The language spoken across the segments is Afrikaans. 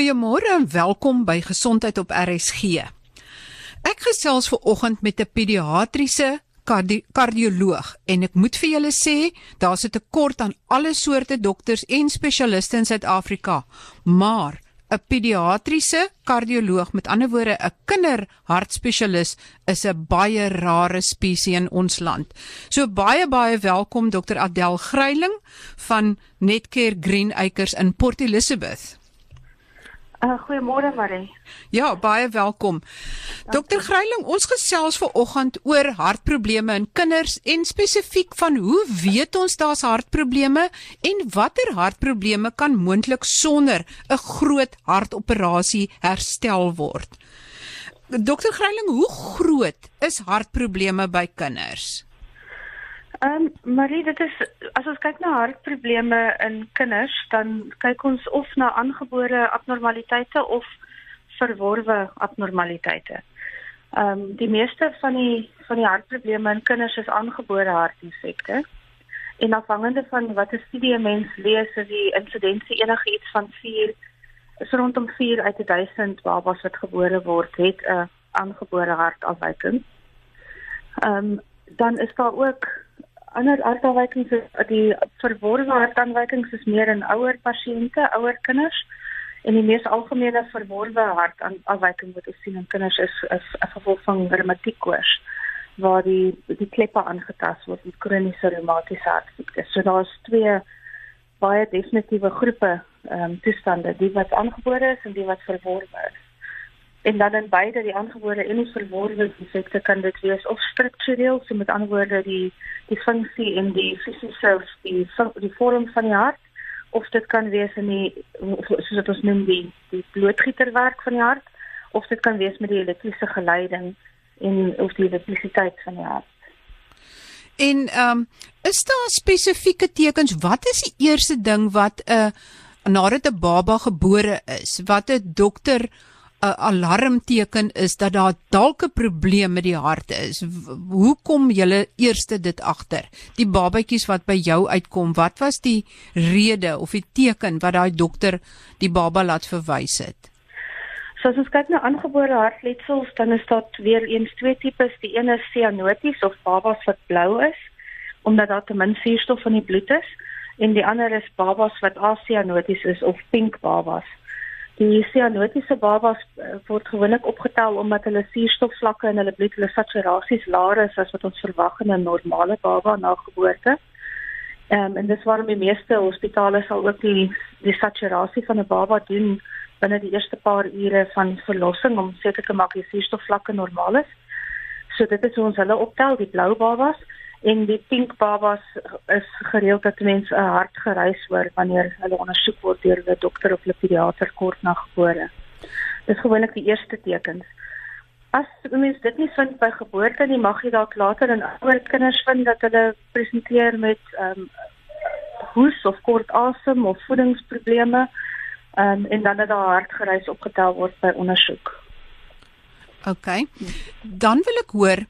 Goeiemôre en welkom by Gesondheid op RSG. Ek gesels ver oggend met 'n pediatriese kardi kardioloog en ek moet vir julle sê, daar's 'n tekort aan alle soorte dokters en spesialiste in Suid-Afrika, maar 'n pediatriese kardioloog, met ander woorde 'n kinderhartspesialis, is 'n baie rare spesies in ons land. So baie baie welkom Dr. Adel Gryiling van Netcare Green Acres in Port Elizabeth. Uh, Goeiemôre Marie. Ja, baie welkom. Dokter Gryiling, ons gesels ver oggend oor hartprobleme in kinders en spesifiek van hoe weet ons daar's hartprobleme en watter hartprobleme kan moontlik sonder 'n groot hartoperasie herstel word. Dokter Gryiling, hoe groot is hartprobleme by kinders? Ehm um, Marie, dit is as ons kyk na hartprobleme in kinders, dan kyk ons of na aangebore abnormaliteite of verworwe abnormaliteite. Ehm um, die meeste van die van die hartprobleme in kinders is aangebore hartinfekte. En afhangende van watter studie 'n mens lees, is die insidensie enigiets van 4 is rondom 4 uit 1000 babas wat gebore word het 'n aangebore hartafwyking. Ehm um, dan is daar ook ander hartafwykings is die verworwe hartafwykings is meer in ouer pasiënte, ouer kinders. En die mees algemene verworwe hartafwyking wat ons sien in kinders is is 'n gevolg van reumatiekkoors waar die die kleppe aangetast word met kroniese reumatiese hartsiekte. So daar's twee baie definitiewe groepe ehm um, toestande, die wat aangebore is en die wat verworwe is en dan in beide die aangebore en die verworwe defekte kan dit wees of struktureel so met ander woorde die die funksie en die fisiese die die vorm van die hart of dit kan wees in die soos dit ons noem die die bloedgieterwerk van die hart of dit kan wees met die elektriese geleiding en of die elektrisiteit van die hart. En ehm um, is daar spesifieke tekens? Wat is die eerste ding wat 'n uh, nadat 'n baba gebore is wat 'n dokter 'n alarmteken is dat daar dalk 'n probleem met die hart is. Hoe kom julle eerste dit agter? Die babatjies wat by jou uitkom, wat was die rede of die teken wat daai dokter die baba laat verwys het? So as ons kyk na aangebore hartletsels, dan is daar weer eens twee tipes. Die een is cyanoties of babas wat blou is omdat daar te min suurstof in die bloed is en die ander is babas wat acyanoties is of pink babas. Die cyanotiese babas uh, word gewoonlik opgetel omdat hulle suurstofvlakke in hulle bloed, hulle saturasies laer is as wat ons verwag in 'n normale baba na geboorte. Ehm um, en dis waarom die meeste hospitale sal ook die die saturasie van 'n baba doen binne die eerste paar ure van verlossing om seker te maak die suurstofvlakke normaal is. So dit is hoe ons hulle optel, die blou babas en die pink babas is gereeld dat mense 'n hart gereis hoor wanneer hulle ondersoek word deur 'n dokter of 'n pediater kort na gebore. Dis gewoonlik die eerste tekens. As mens dit nie vind by geboorte nie, mag jy dalk later in ouer kinders vind dat hulle presenteer met ehm um, hoes of kort asem of voedingsprobleme um, en dan dat daar hart gereis opgetel word by ondersoek. OK. Dan wil ek hoor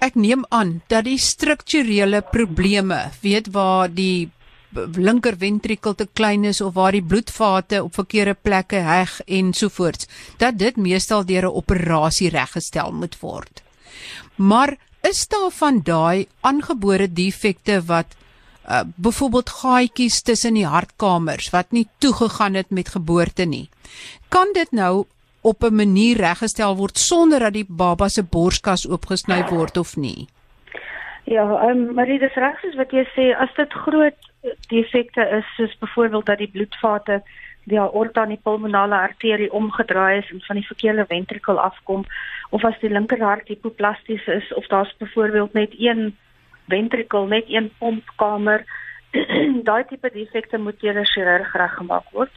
Ek neem aan dat die strukturele probleme, weet waar die linker ventrikel te klein is of waar die bloedvate op verkeerde plekke heg en so voort, dat dit meestal deur 'n operasie reggestel moet word. Maar is daar van daai aangebore defekte wat uh, byvoorbeeld gaatjies tussen die hartkamers wat nie toegegaan het met geboorte nie. Kan dit nou op 'n manier reggestel word sonder dat die baba se borskas oopgesny word of nie. Ja, ehm um, maar dit is reg soos wat jy sê, as dit groot defekte is soos byvoorbeeld dat die bloedvate die aorta en die pulmonale arterie omgedraai is en van die verkeerde ventrikel afkom of as die linkerhart hipoplasties is of daar's byvoorbeeld net een ventrikel, net een pompkamer, daai tipe defekte moet deur 'n chirurg reggemaak word.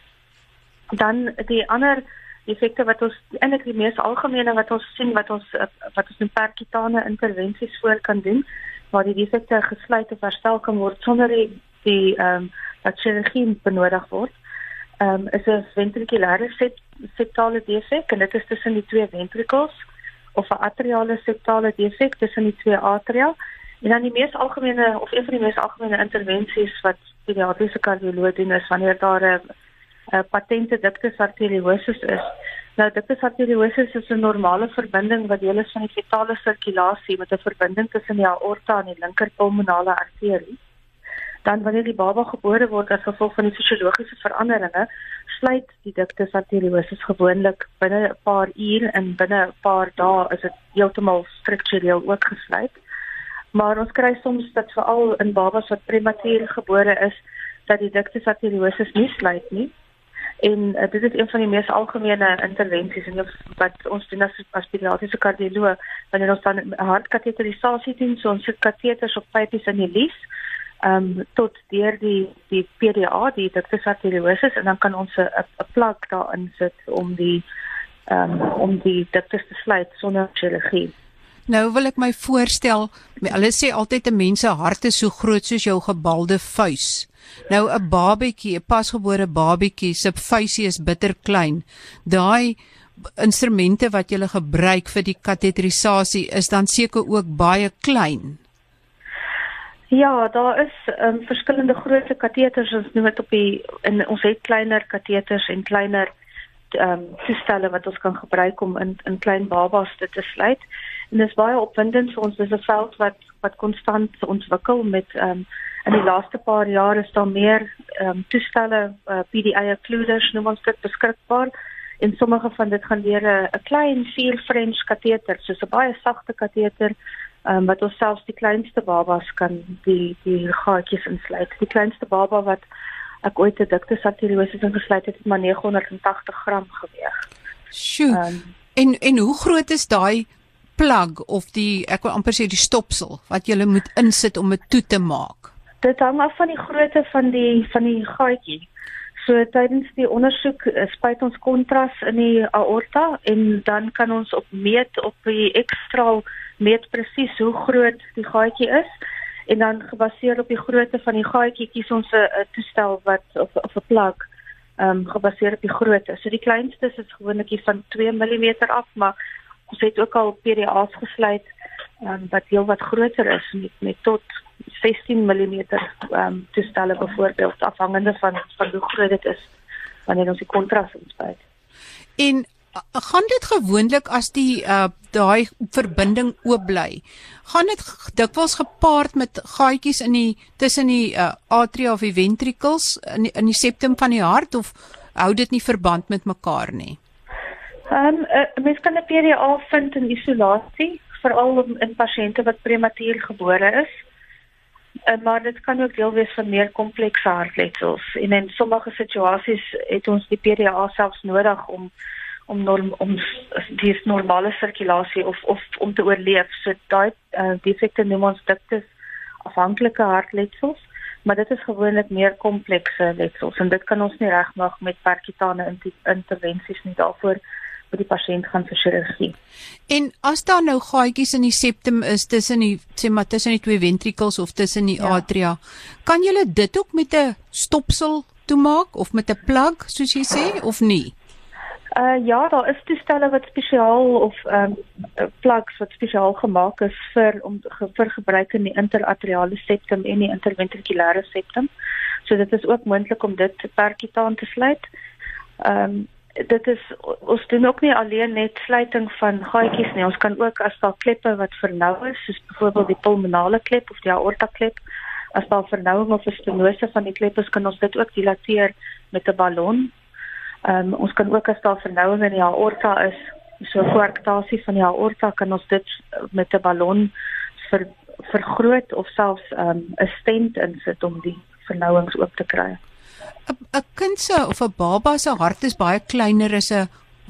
Dan die ander effekte wat ons eintlik die mees algemene wat ons sien wat ons eh, wat ons in percutane intervensies voor kan doen waar die defekte gesluit of herstel kan word sonder die die ehm um, dat chirurgie benodig word. Ehm um, is 'n ventrikulêre septale defek en dit is tussen die twee ventrikels of 'n atriale septale defek tussen die twee atria. En dan die mees algemene of een van die mees algemene intervensies wat pediatriese kardioloog doen is wanneer daar 'n uh, patente dictus arteriosus is. Nou dictus arteriosus is 'n normale verbinding wat deel is van die fetale sirkulasie met 'n verbinding tussen die aorta en die linker pulmonale arterie. Dan wanneer die baba gebore word as gevolg van die fisiologiese veranderinge, sluit die dictus arteriosus gewoonlik binne 'n paar uur en binne 'n paar dae is dit heeltemal struktureel ook gesluit. Maar ons kry soms dat veral in babas wat prematuur gebore is, dat die dictus arteriosus nie sluit nie. En uh, dit is een van die mees algemene intervensies en wat ons doen as as pediatriese kardioloog wanneer ons dan hartkateterisasie doen, so ons sit kateters op pypies in die lies ehm um, tot deur die die PDA, die dictus arteriosus en dan kan ons 'n plak daarin sit om die ehm um, om die dictus te sluit sonder chirurgie. Nou wil ek my voorstel, hulle sê altyd 'n mens se hart is so groot soos jou gebalde vuis. Nou 'n babatjie, 'n pasgebore babatjie se vuisie is bitter klein. Daai instrumente wat jy gebruik vir die kateterisasie is dan seker ook baie klein. Ja, daar is um, verskillende grootte kateters ons dit op die in ons het kleiner kateters en kleiner ehm um, toestelle wat ons kan gebruik om in in klein babas dit te sluit. En dit is baie opwindend vir ons. Dis 'n veld wat wat konstant ontwikkel met ehm um, in die laaste paar jaar is daar meer ehm um, toestelle uh, eh, PDI occluders nou ons dit beskikbaar en sommige van dit gaan deur 'n klein vier French kateter soos 'n baie sagte kateter ehm um, wat ons selfs die kleinste babas kan die die gaatjies insluit. Die kleinste baba wat ek ooit 'n dikte sartirose ingesluit het, het maar 980 gram geweg. Sjoe. Um, en en hoe groot is daai plug of die ek wil amper sê die stopsel wat jy moet insit om dit toe te maak? Dit hang af van die grootte van die van die gaatjie. So tydens die ondersoek uh, spuit ons kontras in die aorta en dan kan ons op meet op die ekstra meet presies hoe groot die gaatjie is en dan gebaseer op die grootte van die gaatjie kies ons 'n toestel wat of of 'n plug ehm um, gebaseer op die grootte. So die kleinste is gewoonlik van 2 mm af, maar ons het ook al PDA's gesluit um, wat heel wat groter is met met tot 16 mm um, toestelle byvoorbeeld afhangende van van hoe groot dit is wanneer ons die kontras inspuit. En gaan dit gewoonlik as die uh daai verbinding oop bly? Gaan dit dikwels gepaard met gaatjies in die tussen die uh atria of die ventricles in die, in die septum van die hart of hou dit nie verband met mekaar nie? Ehm um, uh, mens kan 'n PDA vind in isolasie, veral in pasiënte wat prematuur gebore is. Uh, maar dit kan ook deel wees van meer komplekse hartletsels en in sommige situasies het ons die PDA selfs nodig om om norm, om die normale sirkulasie of of om te oorleef. So daai uh, defekte noem ons diktes afhanklike hartletsels, maar dit is gewoonlik meer komplekse letsels en dit kan ons nie regmaak met percutane intervensies nie daarvoor vir die pasiënt gaan vir chirurgie. En as daar nou gaatjies in die septum is tussen die sê maar tussen die twee ventricles of tussen die ja. atria, kan jy dit ook met 'n stopsel toemaak of met 'n plug soos jy sê of nie? Uh ja, daar is toestelle wat spesiaal of ehm um, plugs wat spesiaal gemaak is vir om vir gebruik in die interatriale septum en die interventrikulêre septum. So dit is ook moontlik om dit per kitaan te sluit. Ehm um, dit is ons doen ook nie alleen net sluiting van gaatjies nie. Ons kan ook as daar kleppe wat vernou is, soos byvoorbeeld die pulmonale klep of die aorta klep, as daar vernouing of 'n stenose van die klep is, kan ons dit ook dilateer met 'n ballon Ehm um, ons kan ook as daar vernouing in die aorta is, so koarktasie van die aorta kan ons dit met 'n ballon ver, vergroot of selfs ehm um, 'n stent insit om die vernouings oop te kry. 'n Kind se of 'n baba se hart is baie kleiner as 'n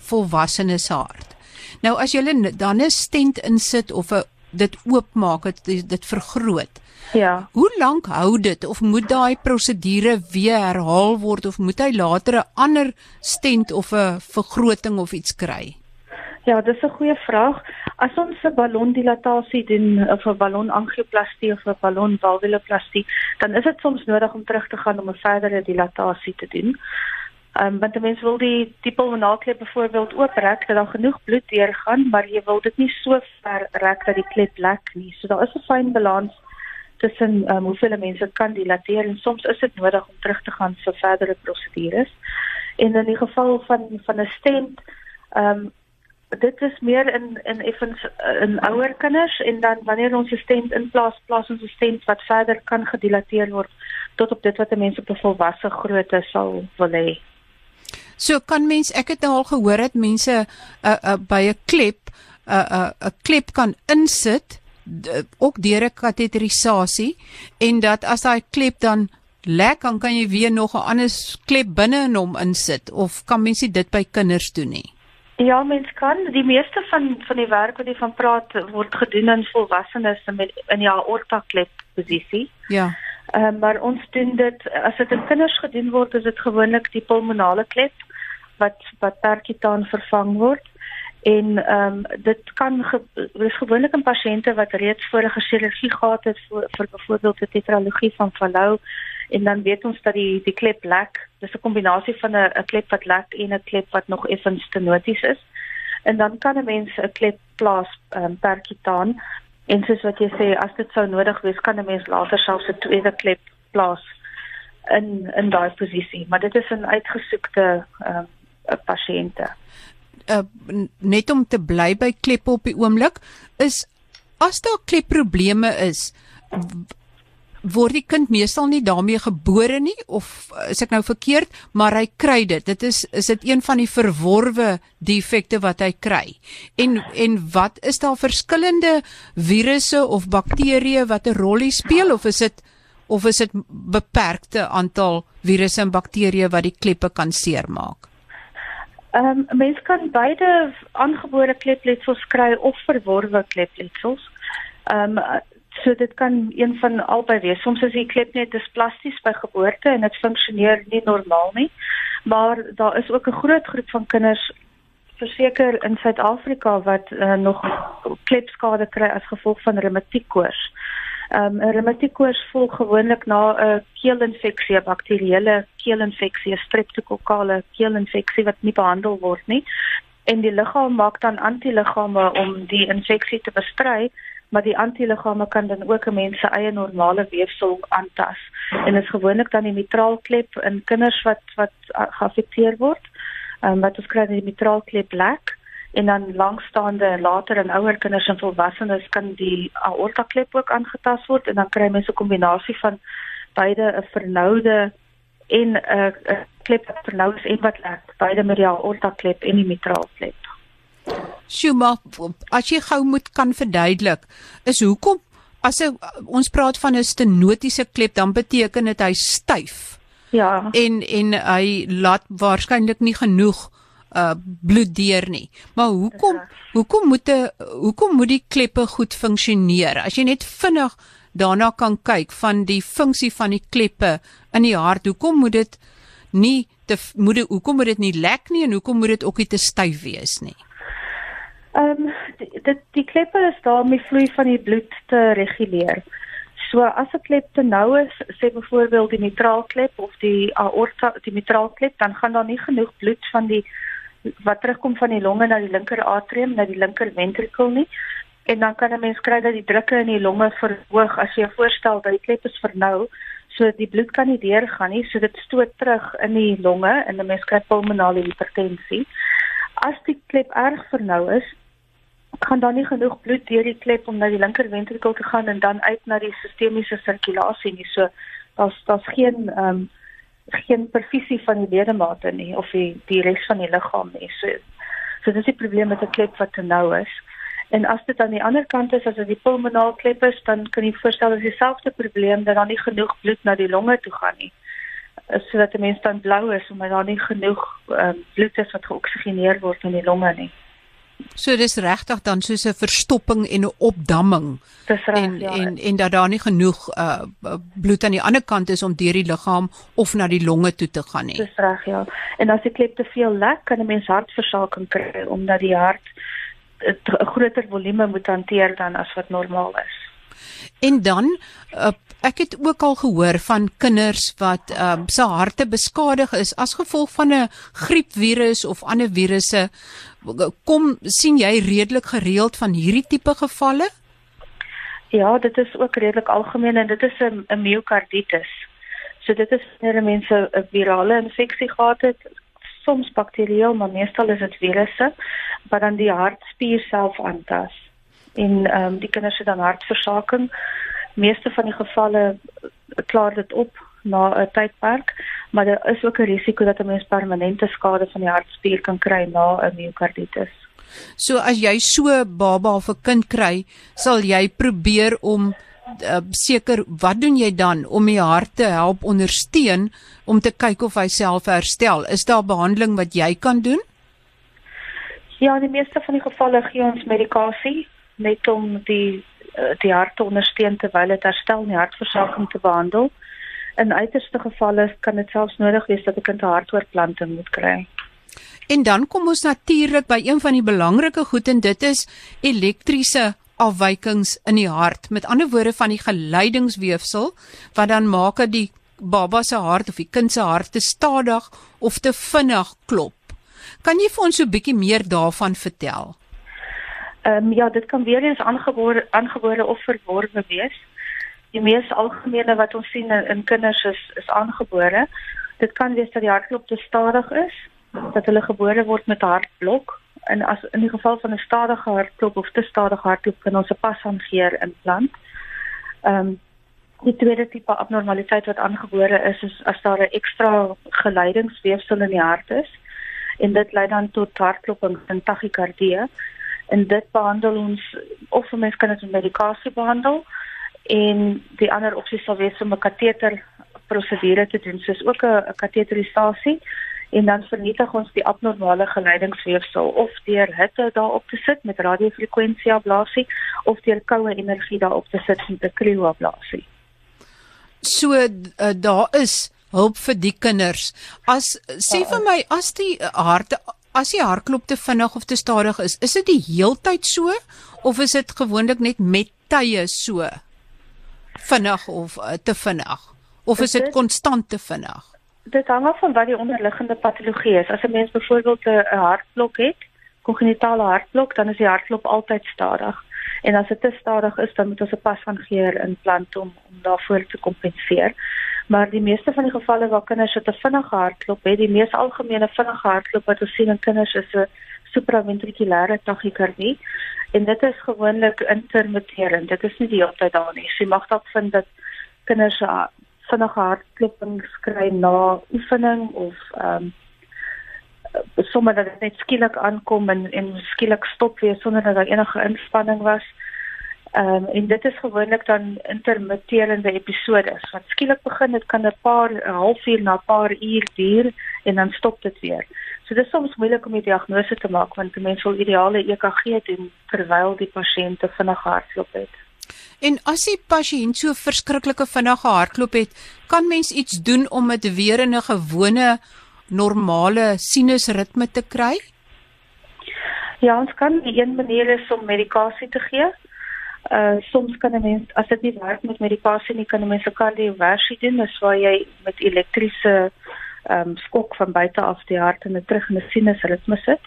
volwassene se hart. Nou as jy dan 'n stent insit of 'n dit oopmaak, dit dit vergroot. Ja. Hoe lank hou dit of moet daai prosedure weer herhaal word of moet hy later 'n ander stent of 'n vergroting of iets kry? Ja, dis 'n goeie vraag. As ons 'n ballondilatasie doen of 'n ballonangioplastie of 'n ballonvalvuleplastie, dan is dit soms nodig om terug te gaan om 'n verdere dilatasie te doen. Ehm um, want mense wil die die pulmonale byvoorbeeld ooprek dat daar genoeg bloed deurgaan, maar jy wil dit nie so ver rek dat die klep lek nie. So daar is 'n fyn balans tussen um, hoeveel mense kan dilateer en soms is dit nodig om terug te gaan vir verdere prosedures. En in die geval van van 'n stent, ehm um, dit is meer in in effens in ouer kinders en dan wanneer ons 'n stent inplaas, plaas ons 'n stent wat verder kan gedilateer word tot op dit wat 'n mens op 'n volwasse grootte sal wil hê. So kan mens ek het nou al gehoor dat mense uh, uh, by 'n klep 'n uh, 'n uh, 'n klep kan insit ook deur 'n kateterisasie en dat as daai klep dan lek dan kan jy weer nog 'n ander klep binne in hom insit of kan mens dit by kinders doen nie? Ja, mens kan die meeste van van die werk wat jy van praat word gedoen in volwassenes met in die aorta klep posisie. Ja. Ehm uh, maar ons doen dit as dit in kinders gedoen word, is dit gewoonlik die pulmonale klep wat wat perkitaan vervang word en ehm um, dit kan is gewoonlik in pasiënte wat reeds vorige chirurgie gehad het vir, vir byvoorbeeld 'n tetralogie van Fallot en dan weet ons dat die die klep lek. Dis 'n kombinasie van 'n 'n klep wat lek en 'n klep wat nog effens stenoties is. En dan kan 'n mens 'n klep plaas ehm um, perkitaan en soos wat jy sê as dit sou nodig wees kan 'n mens later selfs 'n tweede klep plaas in in daai posisie, maar dit is 'n uitgesoekte ehm um, pasiënte uh, net om te bly by kleppe op die oomblik is as daar klepprobleme is word die kind meestal nie daarmee gebore nie of is ek nou verkeerd maar hy kry dit. Dit is is dit een van die verworwe defekte wat hy kry. En en wat is daar verskillende virusse of bakterieë wat 'n rol speel of is dit of is dit beperkte aantal virusse en bakterieë wat die kleppe kan seermaak? Ehm um, mens kan beide aangebore klepletsels kry of verworwe klepletsels. Ehm um, so dit kan een van albei wees. Soms is die klep net displasties by geboorte en dit funksioneer nie normaal nie. Maar daar is ook 'n groot groep van kinders verseker in Suid-Afrika wat uh, nog klepskade kry as gevolg van reumatiekkoors. Um, 'n Reumatiekkoors volg gewoonlik na 'n keelinfeksie, 'n bakterieële keelinfeksie, 'n streptokokale keelinfeksie wat nie behandel word nie. En die liggaam maak dan antiliggame om die infeksie te bestry, maar die antiliggame kan dan ook 'n mens se eie normale weefsel aantas. En is gewoonlik dan die mitraalklep in kinders wat wat geaffekteer word. Ehm um, wat ons kry die mitraalklep lek en dan langstaande later in ouer kinders en volwassenes kan die aorta klep ook aangetast word en dan kry mense 'n kombinasie van beide 'n vernoude en 'n klep wat vernou is en wat lek beide met die aorta klep en die mitraal klep. Sjuma, as jy gou moet kan verduidelik, is hoekom as a, ons praat van 'n stenotiese klep dan beteken dit hy styf. Ja. En en hy laat waarskynlik nie genoeg uh bloed deur nie. Maar hoekom hoekom moet 'n hoekom moet die kleppe goed funksioneer? As jy net vinnig daarna kan kyk van die funksie van die kleppe in die hart, hoekom moet dit nie te moet dit hoekom moet dit nie lek nie en hoekom moet dit ook nie te styf wees nie? Ehm um, dit die kleppe is daar om die vloei van die bloed te reguleer. So as 'n klep te nou is, sê byvoorbeeld die mitraalklep of die aorta, die mitraalklep, dan gaan daar nie genoeg bloed van die wat terugkom van die longe na die linker atrium na die linker ventrikel nie. En dan kan 'n mens kry dat die drukke in die longe verhoog as jy voorstel dat die klep is vernou so die bloed kan nie deurgaan nie so dit stoot terug in die longe en 'n mens kry pulmonale hipertensie. As die klep erg vernou is kan dan nie genoeg bloed deur die klep om na die linker ventrikel te gaan en dan uit na die sistemiese sirkulasie nie so daar's daar's geen ehm um, geen perfusie van die ledemate nie of die die res van die liggaam nie. So so dis die probleem met 'n klep wat te nou is. En as dit aan die ander kant is as dit die pulmonale klep is, dan kan jy voorstel dat dieselfde probleem dat daar nie genoeg bloed na die longe toe gaan nie. Sodat die mens dan blou is omdat daar nie genoeg um, bloed is wat geoksigeneer word in die longe nie. So dis regtig dan soos 'n verstopping en 'n opdamming. Dis reg en, ja. En en dat daar nie genoeg uh bloed aan die ander kant is om deur die liggaam of na die longe toe te gaan nie. Dis reg ja. En as die klep te veel lek, kan 'n mens hartversaking kry omdat die hart 'n groter volume moet hanteer dan as wat normaal is. En dan uh, ek het ook al gehoor van kinders wat uh, se harte beskadig is as gevolg van 'n griepvirus of ander virusse. Kom sien jy redelik gereeld van hierdie tipe gevalle? Ja, dit is ook redelik algemeen en dit is 'n 'n myokarditis. So dit is wanneer mense 'n virale infeksie gehad het, soms bakterieël, maar meestal is dit virusse wat dan die hartspier self aantas. En ehm um, die kinders het dan hartversaking. Meeste van die gevalle eh, klaar dit op na 'n tydperk, maar daar is ook 'n risiko dat 'n mens permanente skade van die hartspier kan kry na 'n miokarditis. So as jy so baba of 'n kind kry, sal jy probeer om uh, seker wat doen jy dan om die hart te help ondersteun om te kyk of hy self herstel? Is daar behandeling wat jy kan doen? Ja, in die meeste van die gevalle gee ons medikasie net om die uh, die hart te ondersteun terwyl dit herstel en die hartversaking te behandel. In uiterste gevalle kan dit selfs nodig wees dat 'n kind 'n hartoortplanting moet kry. En dan kom ons natuurlik by een van die belangrike goed en dit is elektriese afwykings in die hart. Met ander woorde van die geleidingsweefsel wat dan maak dat die baba se hart of die kind se hart te stadig of te vinnig klop. Kan jy vir ons so 'n bietjie meer daarvan vertel? Ehm um, ja, dit kan weer eens aangebore aangebore of verworwe wees. Die mees algemene wat ons sien in, in kinders is is aangebore. Dit kan wees dat die hartklop te stadig is, dat hulle gebore word met hartblok en as in die geval van 'n stadige hartklop of te stadige hartklop kan ons 'n pashangeer implant. Ehm um, die tweede tipe abnormaliteit wat aangebore is is as daar 'n ekstra geleidingsweefsel in die hart is en dit lei dan tot hartkloping en tachykardie en dit behandel ons of mens kan dit met medikasie behandel en die ander opsie sal wees om 'n kateter prosedure te doen soos ook 'n kateterisasie en dan vernietig ons die abnormale geleidingsweefsel of deur hitte daarop te sit met radiofrekwensie ablasie of deur koue energie daarop te sit met 'n krioablasie. So uh, daar is hulp vir die kinders. As sê vir my as die harte as die hartklop te vinnig of te stadig is, is dit die heeltyd so of is dit gewoonlik net met tye so vinnig of uh, te vinnig? Of is dit konstant te vinnig? dit hang af van wat die onderliggende patologie is. As 'n mens byvoorbeeld 'n hartblok het, kongenitale hartblok, dan is die hartklop altyd stadig. En as dit te stadig is, dan moet ons 'n pas van geheer implant om om daarvoor te kompenseer. Maar die meeste van die gevalle waar kinders het 'n vinnige hartklop, het die mees algemene vinnige hartklop wat ons sien in kinders is 'n supraventrikulêre tachykardie. En dit is gewoonlik intermitterend. Dit is nie die hele tyd daar nie. Jy mag dalk vind dat kinders vinnige hartklopings kry na oefening of ehm um, sommer dat dit net skielik aankom en en skielik stop weer sonder dat daar enige inspanning was. Ehm um, en dit is gewoonlik dan intermitterende episodes. Wat skielik begin, dit kan 'n paar 'n halfuur na 'n paar uur duur en dan stop dit weer. So dis soms moeilik om die diagnose te maak want mense wil ideale EKG doen terwyl die pasiënt 'n vinnige hartklop het. En as die pasiënt so verskriklike vinnige hartklop het, kan mens iets doen om dit weer in 'n gewone normale sinusritme te kry? Ja, ons kan een manier is om medikasie te gee. Uh soms kan 'n mens as dit nie werk met medikasie nie, kan 'n mens 'n kardioversie doen, dis waar jy met elektriese ehm um, skok van buite af die hart in 'n terug in 'n sinusritme sit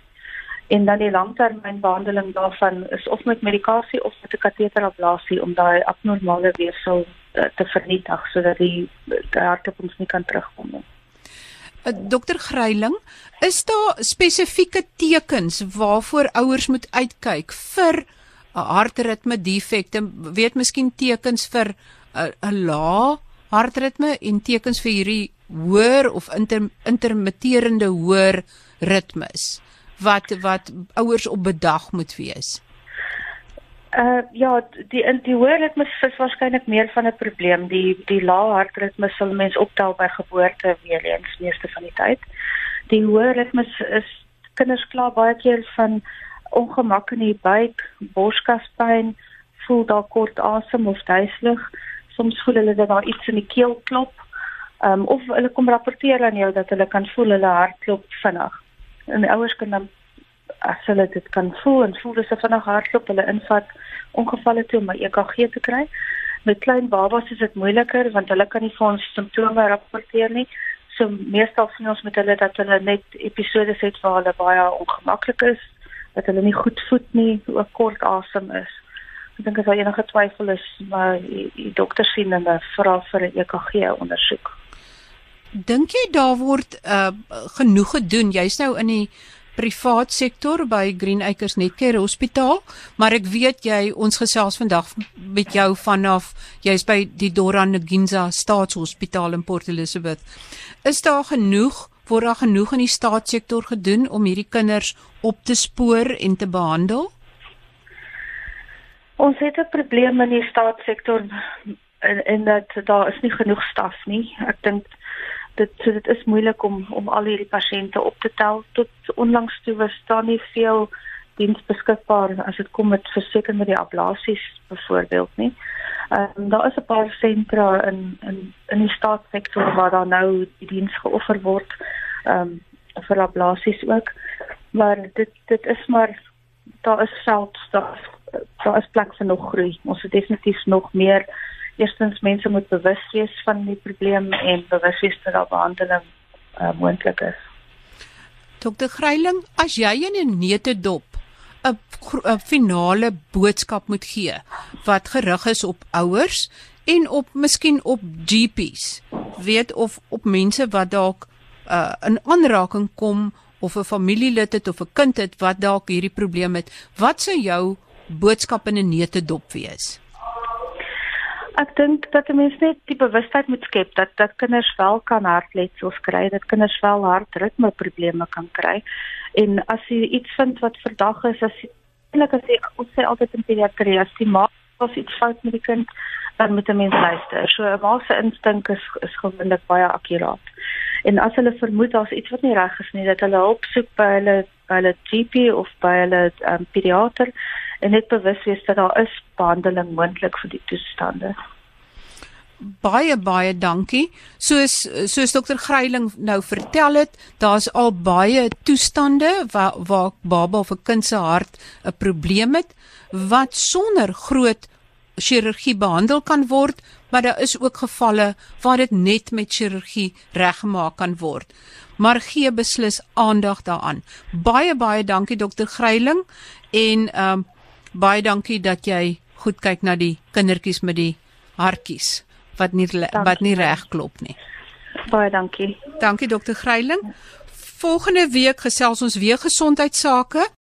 en dan die langtermynbehandeling daarvan is of met medikasie of met 'n kateterablasie om daai abnormale weefsel uh, te vernietig sodat die, die hartklopings nie kan terugkom nie. Uh, Dokter Greiling, is daar spesifieke tekens waarvoor ouers moet uitkyk vir 'n hartritme defekte? Weet miskien tekens vir 'n uh, lae hartritme en tekens vir hierdie hoër of inter, intermitterende hoër ritmes? wat wat ouers op bedag moet wees? Uh ja, die die hoë ritme is waarskynlik meer van 'n probleem. Die die lae hartritme sal mens optel by geboorte weer eens meeste van die tyd. Die hoë ritme is kinders kla baie keer van ongemak in die buik, borskaspyn, voel daar kort asem of duiselig. Soms voel hulle dat daar iets in die keel klop. Um of hulle kom rapporteer aan jou dat hulle kan voel hulle hart klop vinnig en ouers kan dan as hulle dit kan voel en voel dis 'n vinnige hartklop hulle invat ongevalle toe om 'n EKG te kry. Met klein babas is dit moeiliker want hulle kan nie vir ons simptome rapporteer nie. So meestal sien ons met hulle dat hulle net episodes het waar hulle baie ongemaklik is, dat hulle nie goed voet nie, ook kort asem is. Ek dink as daar enige twyfel is, maar die, die dokter sien hulle vra vir 'n EKG ondersoek. Dink jy daar word uh genoeg gedoen? Jy's nou in die privaat sektor by Green Acres Netcare Hospitaal, maar ek weet jy ons gesels vandag met jou vanaf jy's by die Dora Nginza Staatshospitaal in Port Elizabeth. Is daar genoeg word daar genoeg in die staatssektor gedoen om hierdie kinders op te spoor en te behandel? Ons het 'n probleem in die staatssektor en en dat daar is nie genoeg staf nie. Ek dink dit so dit is moeilik om om al hierdie pasiënte op te tel. Tot onlangs toe was daar nie veel diens beskikbaar as dit kom met verseker met die ablasies byvoorbeeld nie. Ehm um, daar is 'n paar sentra in in in die staatssektor waar daar nou die diens geoffer word ehm um, vir ablasies ook. Maar dit dit is maar daar is veld daar daar is plek vir nog groei. Ons het definitief nog meer eerstens mense moet bewus wees van die probleem en bewus wees dat daar behandeling uh, moontlik is. Dr. Greiling, as jy in 'n neutedop 'n 'n finale boodskap moet gee wat gerig is op ouers en op miskien op GPs, weet of op mense wat dalk uh, in aanraking kom of 'n familielid het of 'n kind het wat dalk hierdie probleem het, wat sou jou boodskap in 'n neutedop wees? Ek dink dat mense net die bewustheid moet skep dat dat kinders wel kan hartletsels kry, dat kinders wel hartritme probleme kan kry. En as jy iets vind wat verdag is, as jy eintlik as jy ons sê altyd in pediatrie, as die ma of iets fout met die kind, dan moet 'n mens luister. So 'n ma se instink is is gewoonlik baie akkuraat. En as hulle vermoed daar's iets wat nie reg is nie, dat hulle hulp soek by hulle by hulle GP of by hulle um, pediater en net bewus wees dat daar is behandeling moontlik vir die toestande. Baie baie dankie. Soos soos dokter Greiling nou vertel het, daar's al baie toestande waar waar baba of 'n kind se hart 'n probleem het wat sonder groot chirurgie behandel kan word, maar daar is ook gevalle waar dit net met chirurgie reggemaak kan word. Maar gee beslis aandag daaraan. Baie baie dankie dokter Greiling en ehm um, baie dankie dat jy goed kyk na die kindertjies met die hartjies wat nie dankie. wat nie reg klop nie. Baie dankie. Dankie dokter Greiling. Volgende week gesels ons weer gesondheidsake